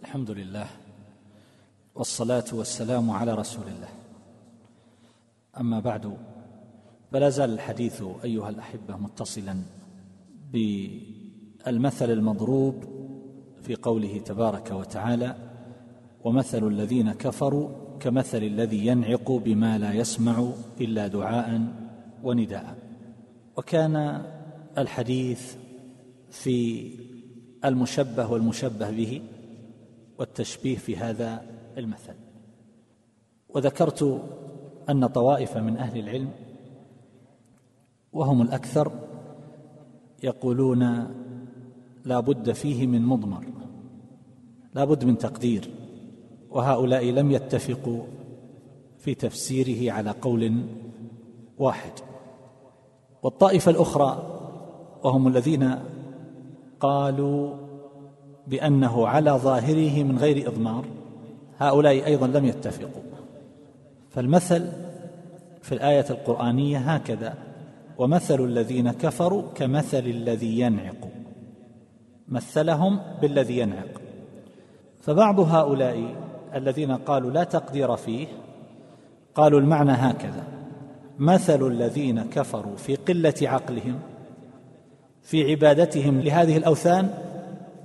الحمد لله والصلاة والسلام على رسول الله. أما بعد فلا زال الحديث أيها الأحبة متصلا بالمثل المضروب في قوله تبارك وتعالى ومثل الذين كفروا كمثل الذي ينعق بما لا يسمع إلا دعاء ونداء. وكان الحديث في المشبه والمشبه به والتشبيه في هذا المثل. وذكرت أن طوائف من أهل العلم وهم الأكثر يقولون لا بد فيه من مضمر لا بد من تقدير وهؤلاء لم يتفقوا في تفسيره على قول واحد. والطائفة الأخرى وهم الذين قالوا بأنه على ظاهره من غير إضمار. هؤلاء أيضا لم يتفقوا. فالمثل في الآية القرآنية هكذا ومثل الذين كفروا كمثل الذي ينعق. مثلهم بالذي ينعق. فبعض هؤلاء الذين قالوا لا تقدير فيه قالوا المعنى هكذا مثل الذين كفروا في قلة عقلهم في عبادتهم لهذه الأوثان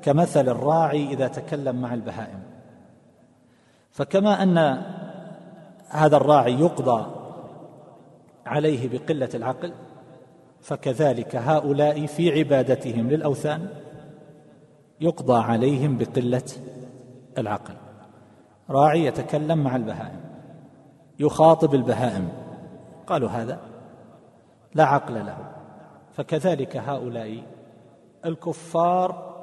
كمثل الراعي إذا تكلم مع البهائم. فكما أن هذا الراعي يقضى عليه بقلة العقل فكذلك هؤلاء في عبادتهم للأوثان يقضى عليهم بقلة العقل. راعي يتكلم مع البهائم يخاطب البهائم قالوا هذا لا عقل له. فكذلك هؤلاء الكفار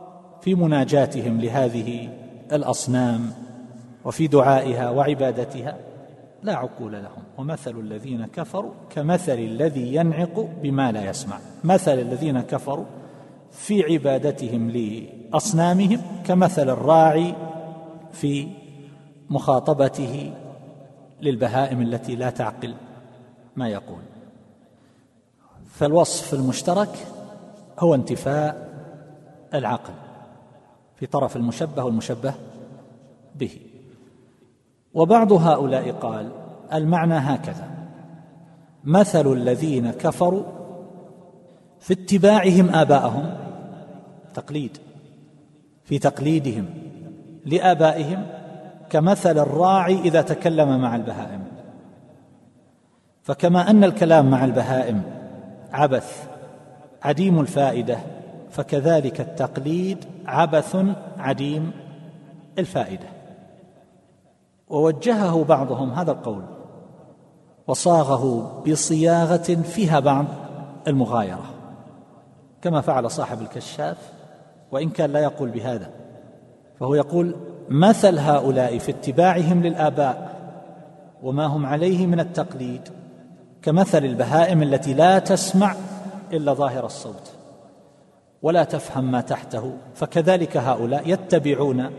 في مناجاتهم لهذه الأصنام وفي دعائها وعبادتها لا عقول لهم. ومثل الذين كفروا كمثل الذي ينعق بما لا يسمع. مثل الذين كفروا في عبادتهم لأصنامهم كمثل الراعي في مخاطبته للبهائم التي لا تعقل ما يقول. فالوصف المشترك هو انتفاء العقل. في طرف المشبه والمشبه به. وبعض هؤلاء قال المعنى هكذا مثل الذين كفروا في اتباعهم آباءهم تقليد في تقليدهم لآبائهم كمثل الراعي إذا تكلم مع البهائم. فكما أن الكلام مع البهائم عبث عديم الفائدة فكذلك التقليد عبث عديم الفائدة. ووجهه بعضهم هذا القول وصاغه بصياغة فيها بعض المغايرة كما فعل صاحب الكشاف وإن كان لا يقول بهذا فهو يقول مثل هؤلاء في اتباعهم للآباء وما هم عليه من التقليد كمثل البهائم التي لا تسمع إلا ظاهر الصوت. ولا تفهم ما تحته. فكذلك هؤلاء يتبعون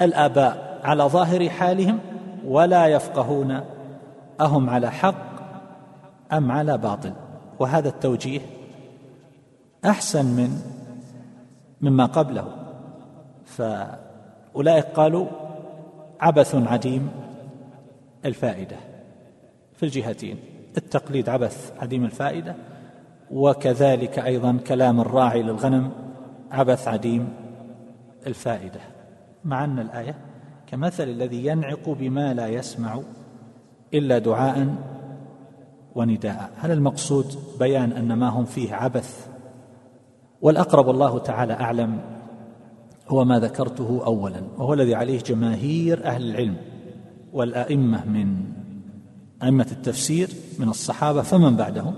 الآباء على ظاهر حالهم ولا يفقهون أهم على حق أم على باطل. وهذا التوجيه أحسن من مما قبله. فأولئك قالوا عبث عديم الفائدة في الجهتين. التقليد عبث عديم الفائدة وكذلك أيضا كلام الراعي للغنم عبث عديم الفائدة. مع أن الآية كمثل الذي ينعق بما لا يسمع إلا دعاء ونداء. هل المقصود بيان أن ما هم فيه عبث؟ والأقرب الله تعالى أعلم هو ما ذكرته اولا وهو الذي عليه جماهير أهل العلم والأئمة من أئمة التفسير من الصحابة فمن بعدهم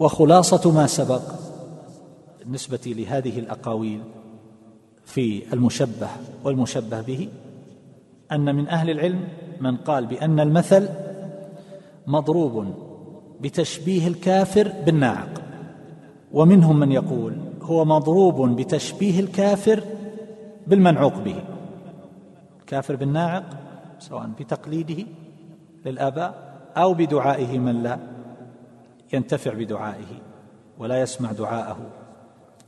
وخلاصة ما سبق بالنسبة لهذه الأقاويل في المشبه والمشبه به أن من أهل العلم من قال بأن المثل مضروب بتشبيه الكافر بالناعق ومنهم من يقول هو مضروب بتشبيه الكافر بالمنعوق به الكافر بالناعق سواء بتقليده للآباء أو بدعائه من لا. ينتفع بدعائه ولا يسمع دعاءه.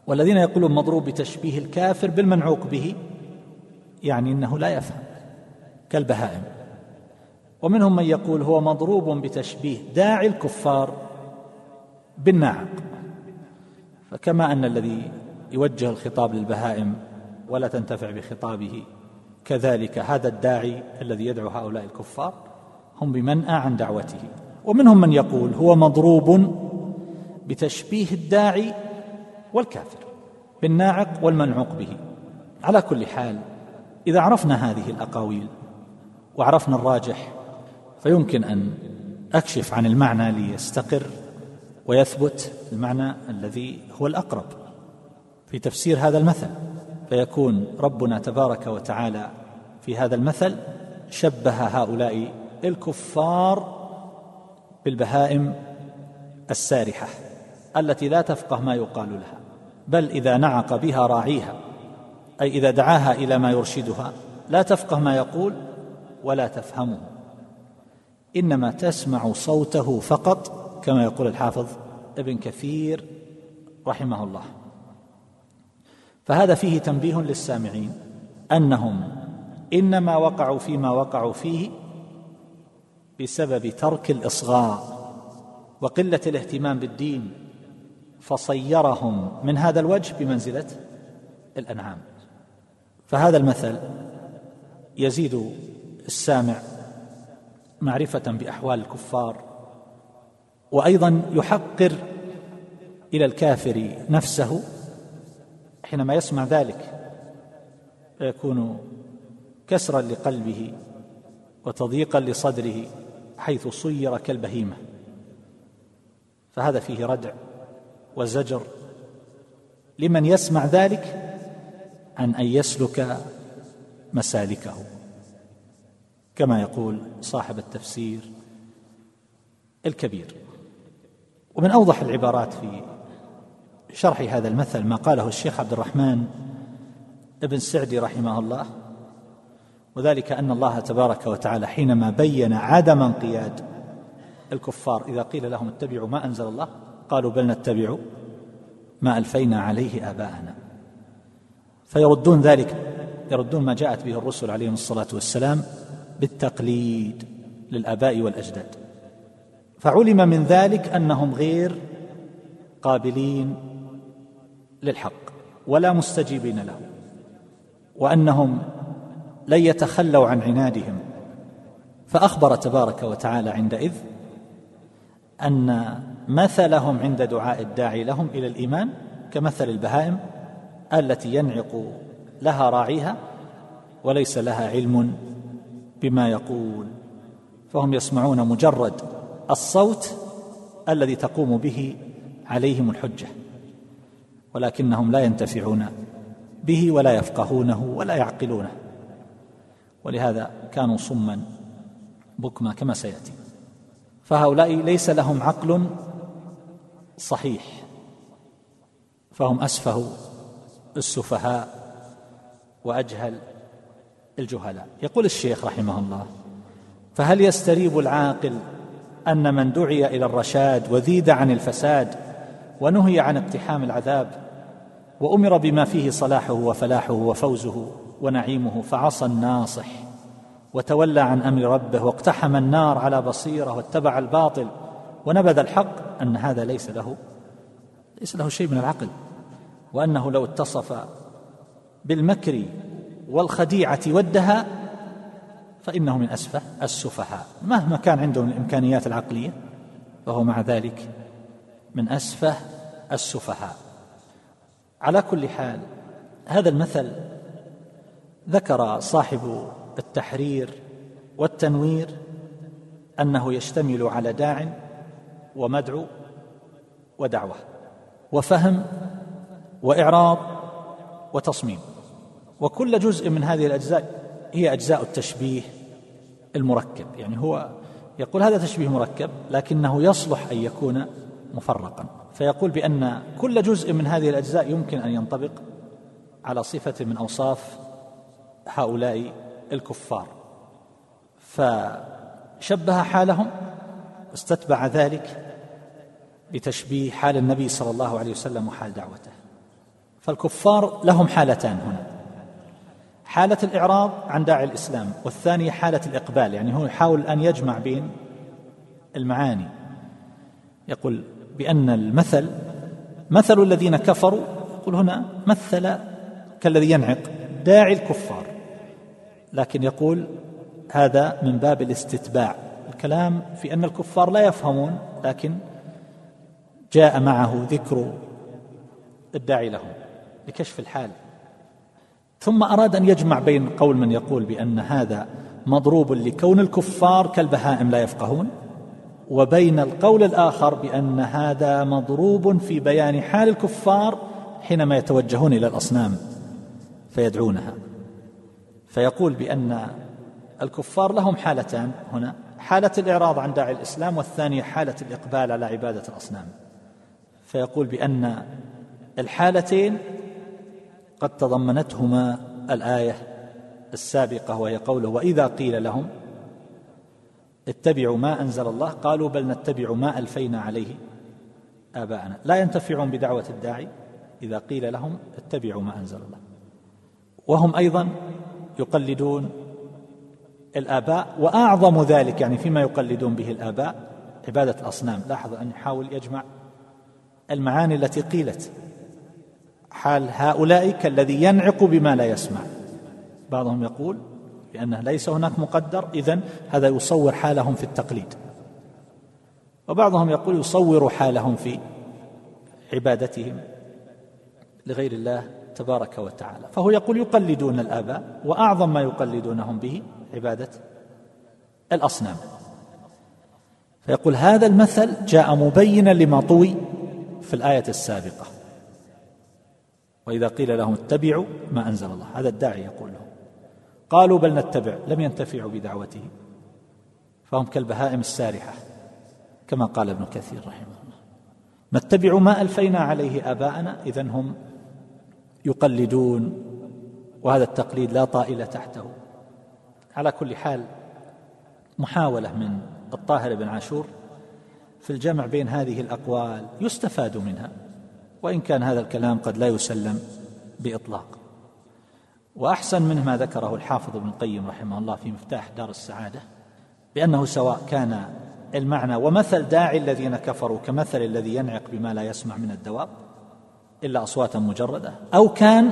والذين يقولون مضروب بتشبيه الكافر بالمنعوق به يعني إنه لا يفهم كالبهائم. ومنهم من يقول هو مضروب بتشبيه داعي الكفار بالناعق. فكما أن الذي يوجه الخطاب للبهائم ولا تنتفع بخطابه كذلك هذا الداعي الذي يدعو هؤلاء الكفار هم بمنأى عن دعوته. ومنهم من يقول هو مضروب بتشبيه الداعي والكافر بالناعق والمنعوق به. على كل حال إذا عرفنا هذه الأقاويل وعرفنا الراجح فيمكن أن أكشف عن المعنى ليستقر ويثبت المعنى الذي هو الأقرب في تفسير هذا المثل. فيكون ربنا تبارك وتعالى في هذا المثل شبه هؤلاء الكفار بالبهائم السارحة التي لا تفقه ما يقال لها بل إذا نعق بها راعيها أي إذا دعاها إلى ما يرشدها لا تفقه ما يقول ولا تفهمه. إنما تسمع صوته فقط كما يقول الحافظ ابن كثير رحمه الله. فهذا فيه تنبيه للسامعين أنهم إنما وقعوا فيما وقعوا فيه بسبب ترك الإصغاء وقلة الاهتمام بالدين فصيرهم من هذا الوجه بمنزلة الأنعام. فهذا المثل يزيد السامع معرفة بأحوال الكفار وأيضا يحقر إلى الكافر نفسه حينما يسمع ذلك فيكون كسرا لقلبه وتضييقا لصدره. حيث صير كالبهيمة. فهذا فيه ردع وزجر. لمن يسمع ذلك عن أن يسلك مسالكه. كما يقول صاحب التفسير الكبير. ومن أوضح العبارات في شرح هذا المثل ما قاله الشيخ عبد الرحمن ابن سعدي رحمه الله وذلك أن الله تبارك وتعالى حينما بين عدم انقياد الكفار إذا قيل لهم اتبعوا ما أنزل الله قالوا بل نتبع ما ألفينا عليه آباءنا. فيردون ذلك يردون ما جاءت به الرسل عليهم الصلاة والسلام بالتقليد للآباء والأجداد. فعلم من ذلك أنهم غير قابلين للحق ولا مستجيبين له وأنهم لن يتخلوا عن عنادهم. فأخبر تبارك وتعالى عندئذ أن مثلهم عند دعاء الداعي لهم إلى الإيمان كمثل البهائم التي ينعق لها راعيها وليس لها علم بما يقول. فهم يسمعون مجرد الصوت الذي تقوم به عليهم الحجة ولكنهم لا ينتفعون به ولا يفقهونه ولا يعقلونه. ولهذا كانوا صما بكما كما سيأتي. فهؤلاء ليس لهم عقل صحيح فهم أسفه السفهاء وأجهل الجهلاء. يقول الشيخ رحمه الله فهل يستريب العاقل أن من دعي إلى الرشاد وذيد عن الفساد ونهي عن اقتحام العذاب وأمر بما فيه صلاحه وفلاحه وفوزه ونعيمه فعصى الناصح وتولى عن أمر ربه واقتحم النار على بصيرة واتبع الباطل ونبذ الحق أن هذا ليس له ليس له شيء من العقل وأنه لو اتصف بالمكر والخديعة والدهاء فإنه من أسفه السفهاء مهما كان عندهم الإمكانيات العقلية فهو مع ذلك من أسفه السفهاء. على كل حال هذا المثل ذكر صاحب التحرير والتنوير أنه يشتمل على داع ومدعو ودعوة وفهم وإعراض وتصميم. وكل جزء من هذه الأجزاء هي أجزاء التشبيه المركب. يعني هو يقول هذا تشبيه مركب لكنه يصلح أن يكون مفرقا. فيقول بأن كل جزء من هذه الأجزاء يمكن أن ينطبق على صفة من أوصاف هؤلاء الكفار. فشبه حالهم واستتبع ذلك بتشبيه حال النبي صلى الله عليه وسلم وحال دعوته. فالكفار لهم حالتان هنا. حالة الإعراض عن داعي الإسلام والثانية حالة الإقبال يعني هو يحاول أن يجمع بين المعاني. يقول بأن المثل مثل الذين كفروا يقول هنا مثل كالذي ينعق داعي الكفار. لكن يقول هذا من باب الاستتباع. الكلام في أن الكفار لا يفهمون لكن جاء معه ذكر الداعي لهم لكشف الحال. ثم أراد أن يجمع بين قول من يقول بأن هذا مضروب لكون الكفار كالبهائم لا يفقهون وبين القول الآخر بأن هذا مضروب في بيان حال الكفار حينما يتوجهون إلى الأصنام فيدعونها. فيقول بأن الكفار لهم حالتان هنا حالة الإعراض عن داعي الإسلام والثانية حالة الإقبال على عبادة الأصنام. فيقول بأن الحالتين قد تضمنتهما الآية السابقة وهي قوله وإذا قيل لهم اتبعوا ما أنزل الله قالوا بل نتبع ما ألفينا عليه آباءنا. لا ينتفعون بدعوة الداعي إذا قيل لهم اتبعوا ما أنزل الله. وهم أيضا يقلدون الآباء وأعظم ذلك يعني فيما يقلدون به الآباء عبادة الأصنام. لاحظ أن يحاول يجمع المعاني التي قيلت. حال هؤلاء كالذي ينعق بما لا يسمع. بعضهم يقول بأنه ليس هناك مقدر إذن هذا يصور حالهم في التقليد. وبعضهم يقول يصور حالهم في عبادتهم لغير الله. تبارك وتعالى. فهو يقول يقلدون الآباء وأعظم ما يقلدونهم به عبادة الأصنام. فيقول هذا المثل جاء مبينا لما طوي في الآية السابقة. وإذا قيل لهم اتبعوا ما أنزل الله. هذا الداعي يقول لهم. قالوا بل نتبع لم ينتفعوا بدعوته فهم كالبهائم السارحة كما قال ابن كثير رحمه الله. نتبع ما ألفينا عليه آباءنا إذا هم يقلدون وهذا التقليد لا طائل تحته. على كل حال محاولة من الطاهر بن عاشور في الجمع بين هذه الأقوال يستفاد منها وإن كان هذا الكلام قد لا يسلم بإطلاق. وأحسن منه ما ذكره الحافظ ابن القيم رحمه الله في مفتاح دار السعادة بأنه سواء كان المعنى ومثل داعي الذين كفروا كمثل الذي ينعق بما لا يسمع من الدواب إلا أصواتا مجردة. أو كان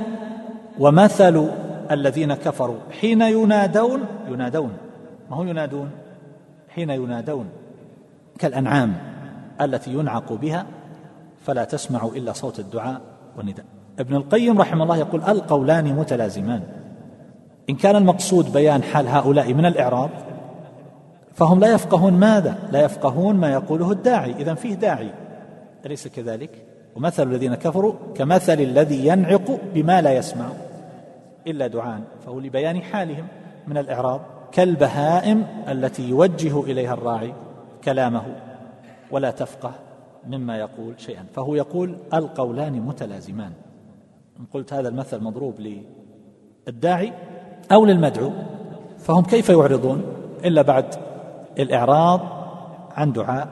ومثل الذين كفروا حين ينادون ينادون. ما هو ينادون؟ حين ينادون. كالأنعام التي ينعق بها فلا تسمع إلا صوت الدعاء والنداء. ابن القيم رحمه الله يقول القولان متلازمان. إن كان المقصود بيان حال هؤلاء من الاعراض فهم لا يفقهون ماذا؟ لا يفقهون ما يقوله الداعي. اذا فيه داعي. أليس كذلك؟ ومثل الذين كفروا كمثل الذي ينعق بما لا يسمع إلا دعاء فهو لبيان حالهم من الاعراض كالبهائم التي يوجه إليها الراعي كلامه ولا تفقه مما يقول شيئا فهو يقول القولان متلازمان. إن قلت هذا المثل مضروب للداعي أو للمدعو فهم كيف يعرضون إلا بعد الإعراض عن دعاء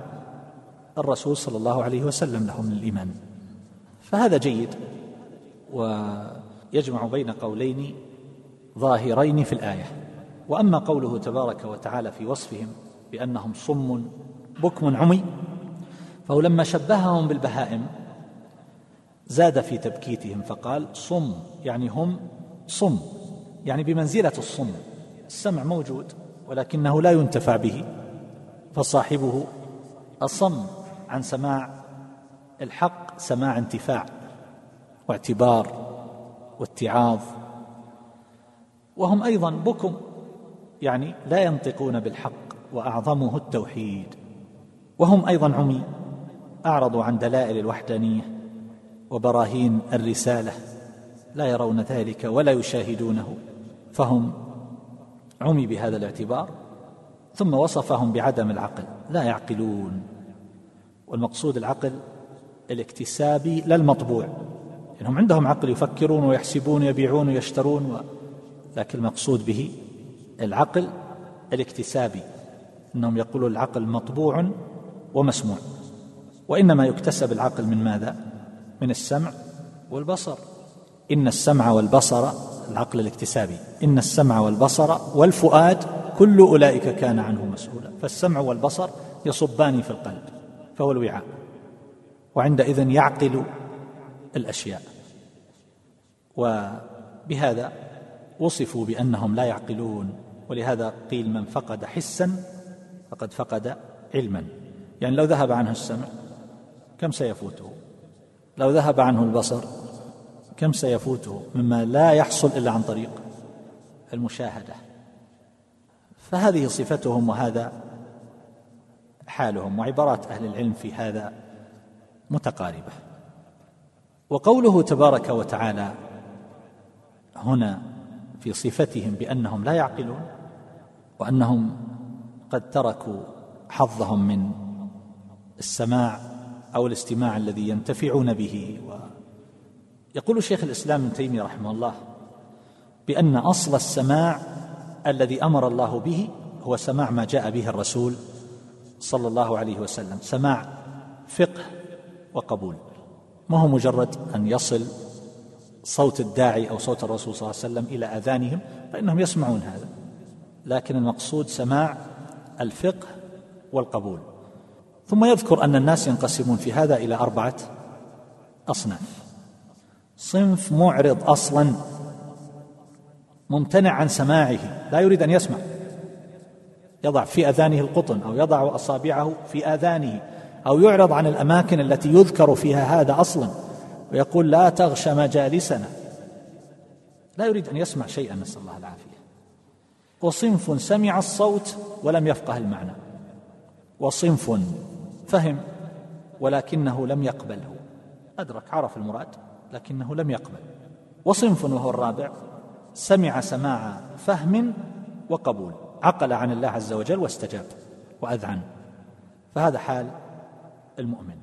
الرسول صلى الله عليه وسلم لهم للإيمان. فهذا جيد. ويجمع بين قولين ظاهرين في الآية. وأما قوله تبارك وتعالى في وصفهم بأنهم صم بكم عمي فهو لما شبههم بالبهائم زاد في تبكيتهم فقال صم يعني هم صم يعني بمنزلة الصم. السمع موجود ولكنه لا ينتفع به فصاحبه أصم عن سماع الحق سماع انتفاع واعتبار واتعاظ. وهم أيضا بكم يعني لا ينطقون بالحق وأعظمه التوحيد. وهم أيضا عمي أعرضوا عن دلائل الوحدانية وبراهين الرسالة لا يرون ذلك ولا يشاهدونه. فهم عمي بهذا الاعتبار ثم وصفهم بعدم العقل لا يعقلون. والمقصود العقل الاكتسابي لا المطبوع إنهم عندهم عقل يفكرون ويحسبون ويبيعون ويشترون و... لكن المقصود به العقل الاكتسابي إنهم يقولون العقل مطبوع ومسموع. وإنما يكتسب العقل من ماذا؟ من السمع والبصر. إن السمع والبصر العقل الاكتسابي إن السمع والبصر والفؤاد كل أولئك كان عنه مسؤولا. فالسمع والبصر يصبان في القلب فهو الوعاء. وعندئذ يعقل الأشياء. وبهذا وصفوا بأنهم لا يعقلون ولهذا قيل من فقد حسا فقد فقد علما. يعني لو ذهب عنه السمع كم سيفوته؟ لو ذهب عنه البصر كم سيفوته؟ مما لا يحصل إلا عن طريق المشاهدة. فهذه صفتهم وهذا حالهم وعبارات أهل العلم في هذا متقاربة. وقوله تبارك وتعالى هنا في صفتهم بأنهم لا يعقلون وأنهم قد تركوا حظهم من السماع أو الاستماع الذي ينتفعون به. يقول شيخ الإسلام ابن تيمية رحمه الله بأن أصل السماع الذي أمر الله به هو سماع ما جاء به الرسول صلى الله عليه وسلم سماع فقه وقبول. ما هو مجرد أن يصل صوت الداعي أو صوت الرسول صلى الله عليه وسلم إلى أذانهم؟ فإنهم يسمعون هذا. لكن المقصود سماع الفقه والقبول. ثم يذكر أن الناس ينقسمون في هذا إلى أربعة أصناف. صنف معرض أصلا ممتنع عن سماعه لا يريد أن يسمع. يضع في أذانه القطن أو يضع أصابعه في آذانه. أو يعرض عن الأماكن التي يذكر فيها هذا أصلا ويقول لا تغش مجالسنا. لا يريد أن يسمع شيئا نسأل الله العافية. وصنف سمع الصوت ولم يفقه المعنى. وصنف فهم ولكنه لم يقبله. أدرك عرف المراد لكنه لم يقبل. وصنف وهو الرابع سمع سماع فهم وقبول. عقل عن الله عز وجل واستجاب وأذعن. فهذا حال المؤمن.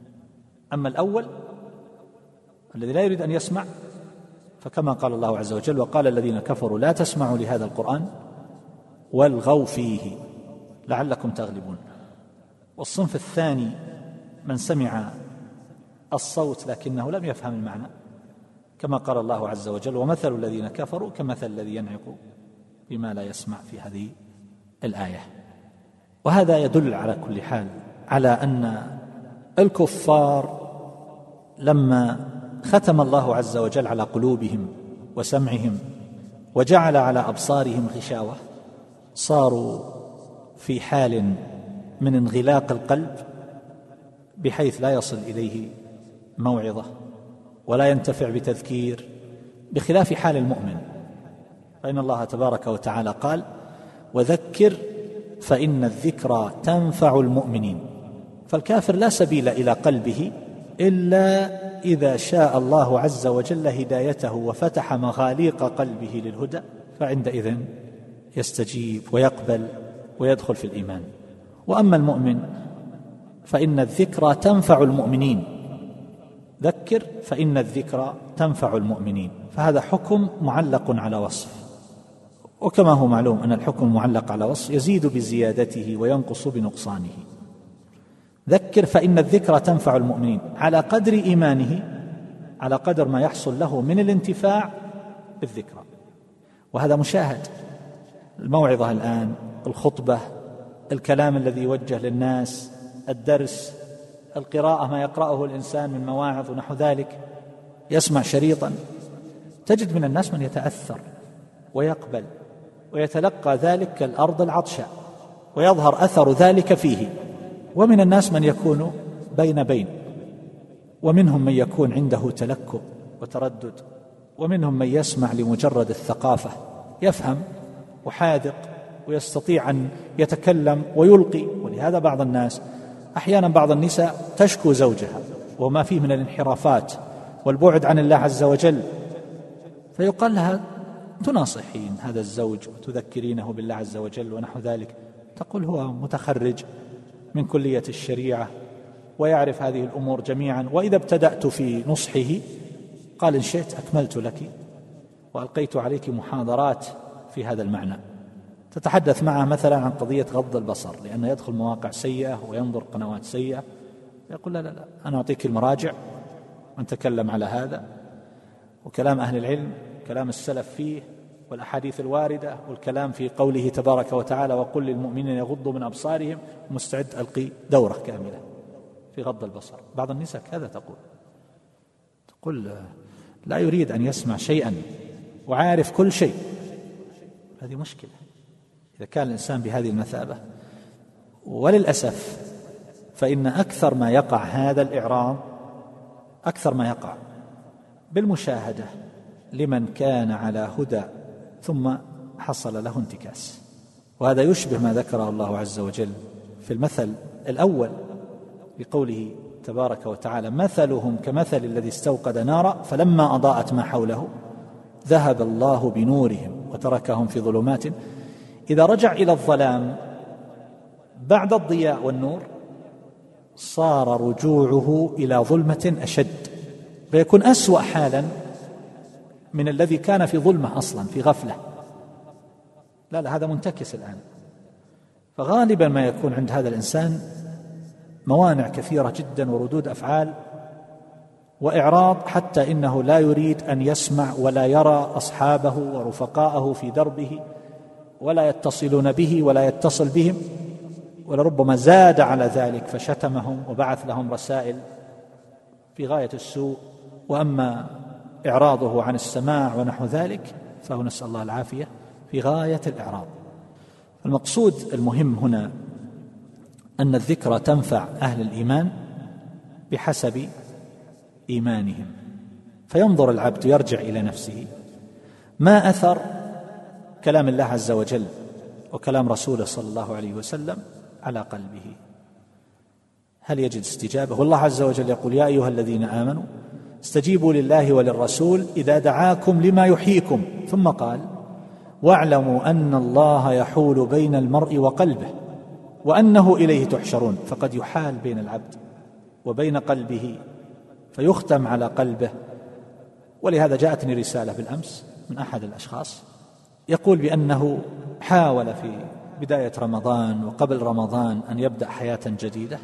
أما الأول الذي لا يريد أن يسمع فكما قال الله عز وجل وقال الذين كفروا لا تسمعوا لهذا القرآن والغوا فيه لعلكم تغلبون. والصنف الثاني من سمع الصوت لكنه لم يفهم المعنى كما قال الله عز وجل ومثل الذين كفروا كمثل الذي ينعق بما لا يسمع في هذه الآية. وهذا يدل على كل حال على أن الكفار لما ختم الله عز وجل على قلوبهم وسمعهم وجعل على أبصارهم غشاوة صاروا في حال من انغلاق القلب بحيث لا يصل إليه موعظة ولا ينتفع بتذكير بخلاف حال المؤمن. فإن الله تبارك وتعالى قال وذكر فإن الذكرى تنفع المؤمنين. فالكافر لا سبيل إلى قلبه إلا إذا شاء الله عز وجل هدايته وفتح مغاليق قلبه للهدى فعندئذ يستجيب ويقبل ويدخل في الإيمان. وأما المؤمن فإن الذكرى تنفع المؤمنين. ذكر فإن الذكرى تنفع المؤمنين. فهذا حكم معلق على وصف. وكما هو معلوم أن الحكم المعلق على وصف يزيد بزيادته وينقص بنقصانه. ذكر فإن الذكرى تنفع المؤمنين. على قدر إيمانه على قدر ما يحصل له من الانتفاع بالذكرى. وهذا مشاهد. الموعظة الآن الخطبة الكلام الذي يوجه للناس الدرس القراءة ما يقرأه الإنسان من مواعظ ونحو ذلك. يسمع شريطا. تجد من الناس من يتأثر ويقبل ويتلقى ذلك كالأرض العطشاء ويظهر أثر ذلك فيه. ومن الناس من يكون بين بين. ومنهم من يكون عنده تلكؤ وتردد. ومنهم من يسمع لمجرد الثقافة يفهم وحاذق ويستطيع أن يتكلم ويلقي. ولهذا بعض الناس أحيانا بعض النساء تشكو زوجها وما فيه من الانحرافات والبعد عن الله عز وجل. فيقال لها تناصحين هذا الزوج وتذكرينه بالله عز وجل ونحو ذلك. تقول هو متخرج من كلية الشريعة ويعرف هذه الأمور جميعا. وإذا ابتدأت في نصحه قال إن شئت أكملت لك وألقيت عليك محاضرات في هذا المعنى. تتحدث معه مثلا عن قضية غض البصر لأنه يدخل مواقع سيئة وينظر قنوات سيئة يقول لا لا لا أنا أعطيك المراجع ونتكلم على هذا. وكلام أهل العلم كلام السلف فيه والأحاديث الواردة والكلام في قوله تبارك وتعالى وقل للمؤمنين يغضوا من أبصارهم مستعد ألقي دورة كاملة في غض البصر. بعض النساء كذا تقول. تقول لا يريد أن يسمع شيئا وعارف كل شيء. هذه مشكلة. إذا كان الإنسان بهذه المثابة وللأسف فإن أكثر ما يقع هذا الإعراض أكثر ما يقع بالمشاهدة لمن كان على هدى ثم حصل له انتكاس. وهذا يشبه ما ذكره الله عز وجل في المثل الأول بقوله تبارك وتعالى مثلهم كمثل الذي استوقد نارا فلما أضاءت ما حوله ذهب الله بنورهم وتركهم في ظلمات. إذا رجع إلى الظلام بعد الضياء والنور صار رجوعه إلى ظلمة أشد فيكون أسوأ حالا من الذي كان في ظلمة أصلا في غفلة. لا لا هذا منتكس الآن. فغالبا ما يكون عند هذا الإنسان موانع كثيرة جدا وردود أفعال وإعراض حتى إنه لا يريد أن يسمع ولا يرى أصحابه ورفقاءه في دربه ولا يتصلون به ولا يتصل بهم ولربما زاد على ذلك فشتمهم وبعث لهم رسائل في غاية السوء. وأما إعراضه عن السماع ونحو ذلك فهو نسأل الله العافية في غاية الإعراض. المقصود المهم هنا أن الذكرى تنفع أهل الإيمان بحسب إيمانهم. فينظر العبد يرجع إلى نفسه ما أثر كلام الله عز وجل وكلام رسوله صلى الله عليه وسلم على قلبه؟ هل يجد استجابة؟ والله عز وجل يقول يا أيها الذين آمنوا استجيبوا لله وللرسول إذا دعاكم لما يحييكم. ثم قال واعلموا أن الله يحول بين المرء وقلبه وأنه إليه تحشرون. فقد يحال بين العبد وبين قلبه فيختم على قلبه. ولهذا جاءتني رسالة بالأمس من أحد الأشخاص يقول بأنه حاول في بداية رمضان وقبل رمضان أن يبدأ حياة جديدة.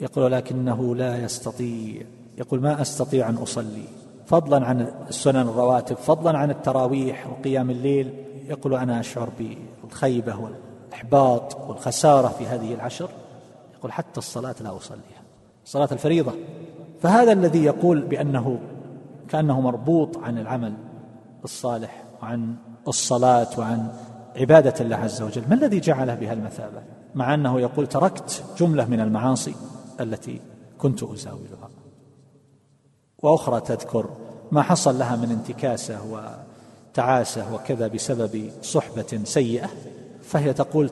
يقول لكنه لا يستطيع. يقول ما أستطيع أن أصلي. فضلا عن السنن الرواتب فضلا عن التراويح وقيام الليل. يقول أنا أشعر بالخيبة والإحباط والخسارة في هذه العشر. يقول حتى الصلاة لا أصليها. صلاة الفريضة. فهذا الذي يقول بأنه كأنه مربوط عن العمل الصالح وعن الصلاة وعن عبادة الله عز وجل. ما الذي جعله بهالمثابه مع أنه يقول تركت جملة من المعاصي التي كنت أزاولها. وأخرى تذكر ما حصل لها من انتكاسة وتعاسة وكذا بسبب صحبة سيئة فهي تقول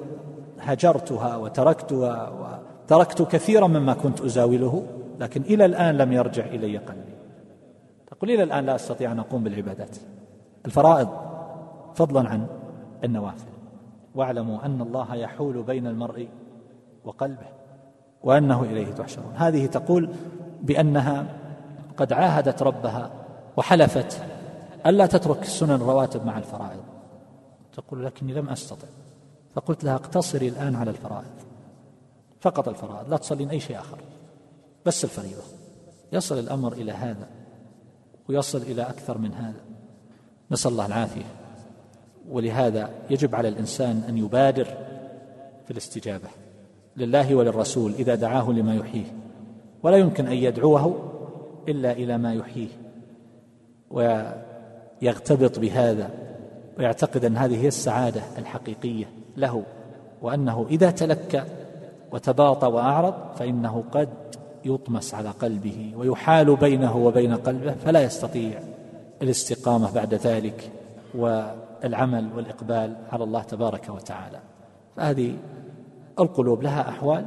هجرتها وتركتها وتركت كثيرا مما كنت أزاوله لكن إلى الآن لم يرجع إلي قلبي. تقول إلى الآن لا أستطيع أن أقوم بالعبادات. الفرائض فضلا عن النوافل. واعلموا أن الله يحول بين المرء وقلبه وأنه إليه تحشرون. هذه تقول بأنها قد عاهدت ربها وحلفت ألا تترك السنن الرواتب مع الفرائض. تقول لكني لم أستطع. فقلت لها اقتصري الآن على الفرائض. فقط الفرائض لا تصلين أي شيء آخر. بس الفريضة. يصل الأمر إلى هذا ويصل إلى أكثر من هذا. نسأل الله العافية. ولهذا يجب على الإنسان أن يبادر في الاستجابة لله وللرسول إذا دعاه لما يحييه. ولا يمكن أن يدعوه إلا إلى ما يحييه ويغتبط بهذا ويعتقد أن هذه هي السعادة الحقيقية له وأنه إذا تلكى وتباطى وأعرض فإنه قد يطمس على قلبه ويحال بينه وبين قلبه فلا يستطيع الاستقامة بعد ذلك والعمل والإقبال على الله تبارك وتعالى. فهذه القلوب لها أحوال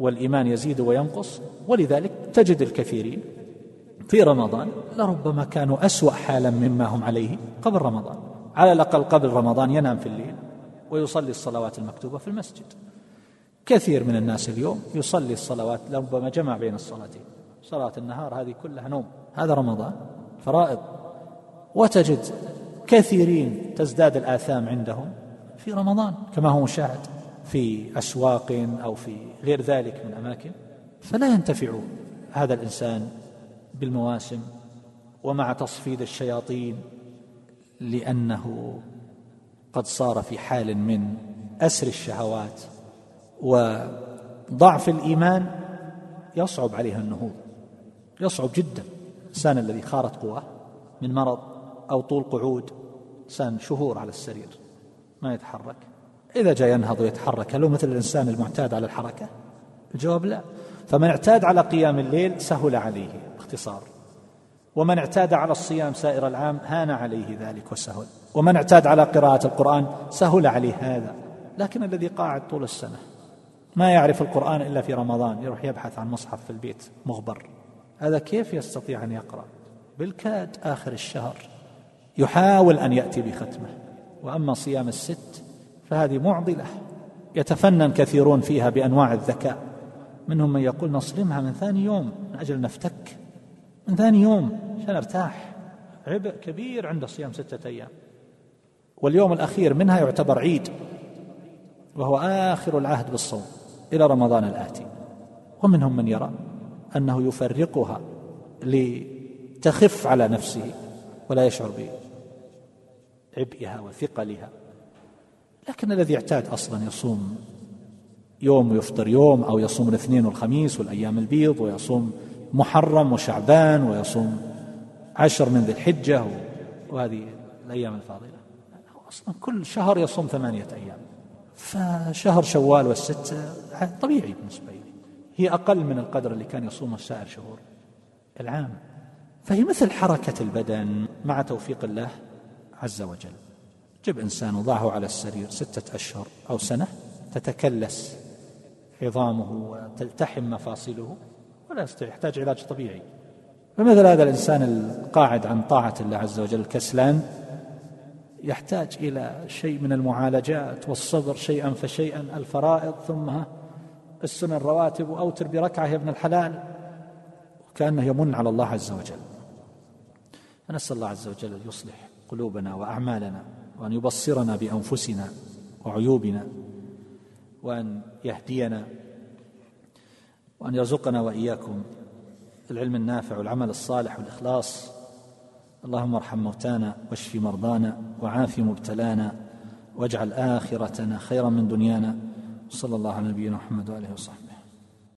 والإيمان يزيد وينقص ولذلك تجد الكثيرين في رمضان لربما كانوا أسوأ حالا مما هم عليه قبل رمضان. على الأقل قبل رمضان ينام في الليل ويصلي الصلوات المكتوبة في المسجد. كثير من الناس اليوم يصلي الصلوات لربما جمع بين الصلاتين. صلاة النهار هذه كلها نوم. هذا رمضان فرائض. وتجد كثيرين تزداد الآثام عندهم في رمضان كما هو مشاهد في أسواق أو في غير ذلك من أماكن. فلا ينتفع هذا الإنسان بالمواسم ومع تصفيد الشياطين لأنه قد صار في حال من أسر الشهوات وضعف الإيمان يصعب عليه النهوض يصعب جدا. الإنسان الذي خارت قواه من مرض أو طول قعود إنسان شهور على السرير ما يتحرك. إذا جاء ينهض ويتحرك هل هو مثل الإنسان المعتاد على الحركة؟ الجواب لا. فمن اعتاد على قيام الليل سهل عليه. باختصار ومن اعتاد على الصيام سائر العام هان عليه ذلك وسهل. ومن اعتاد على قراءة القرآن سهل عليه هذا. لكن الذي قاعد طول السنة ما يعرف القرآن إلا في رمضان يروح يبحث عن مصحف في البيت مغبر. هذا كيف يستطيع أن يقرأ؟ بالكاد آخر الشهر يحاول أن يأتي بختمة. وأما صيام الست فهذه معضلة يتفنن كثيرون فيها بأنواع الذكاء. منهم من يقول نصرمها من ثاني يوم من أجل نفتك. من ثاني يوم عشان ارتاح. عبء كبير عند صيام ستة أيام. واليوم الأخير منها يعتبر عيد وهو آخر العهد بالصوم إلى رمضان الآتي. ومنهم من يرى أنه يفرقها لتخف على نفسه ولا يشعر بعبئها وثقلها. لكن الذي اعتاد أصلا يصوم يوم ويفطر يوم أو يصوم الاثنين والخميس والأيام البيض ويصوم محرم وشعبان ويصوم عشر من ذي الحجة وهذه الأيام الفاضلة. أصلا كل شهر يصوم ثمانية أيام. فشهر شوال والست طبيعي بالنسبة لي. هي أقل من القدر اللي كان يصومه سائر شهور العام. فهي مثل حركة البدن مع توفيق الله عز وجل. جب إنسان وضعه على السرير ستة أشهر أو سنة تتكلس عظامه وتلتحم مفاصله. ولا يستطيع يحتاج علاج طبيعي. فمثل هذا الإنسان القاعد عن طاعة الله عز وجل الكسلان يحتاج إلى شيء من المعالجات والصبر شيئا فشيئا الفرائض ثم السنن الرواتب وأوتر بركعة يا ابن الحلال وكأنه يمن على الله عز وجل. فنسأل الله عز وجل أن يصلح قلوبنا وأعمالنا وأن يبصرنا بأنفسنا وعيوبنا وأن يهدينا وأن يرزقنا وإياكم العلم النافع والعمل الصالح والإخلاص. اللهم ارحم موتانا واشف مرضانا وعاف مبتلانا واجعل آخرتنا خيرا من دنيانا. صلى الله على نبينا محمد وآله وصحبه.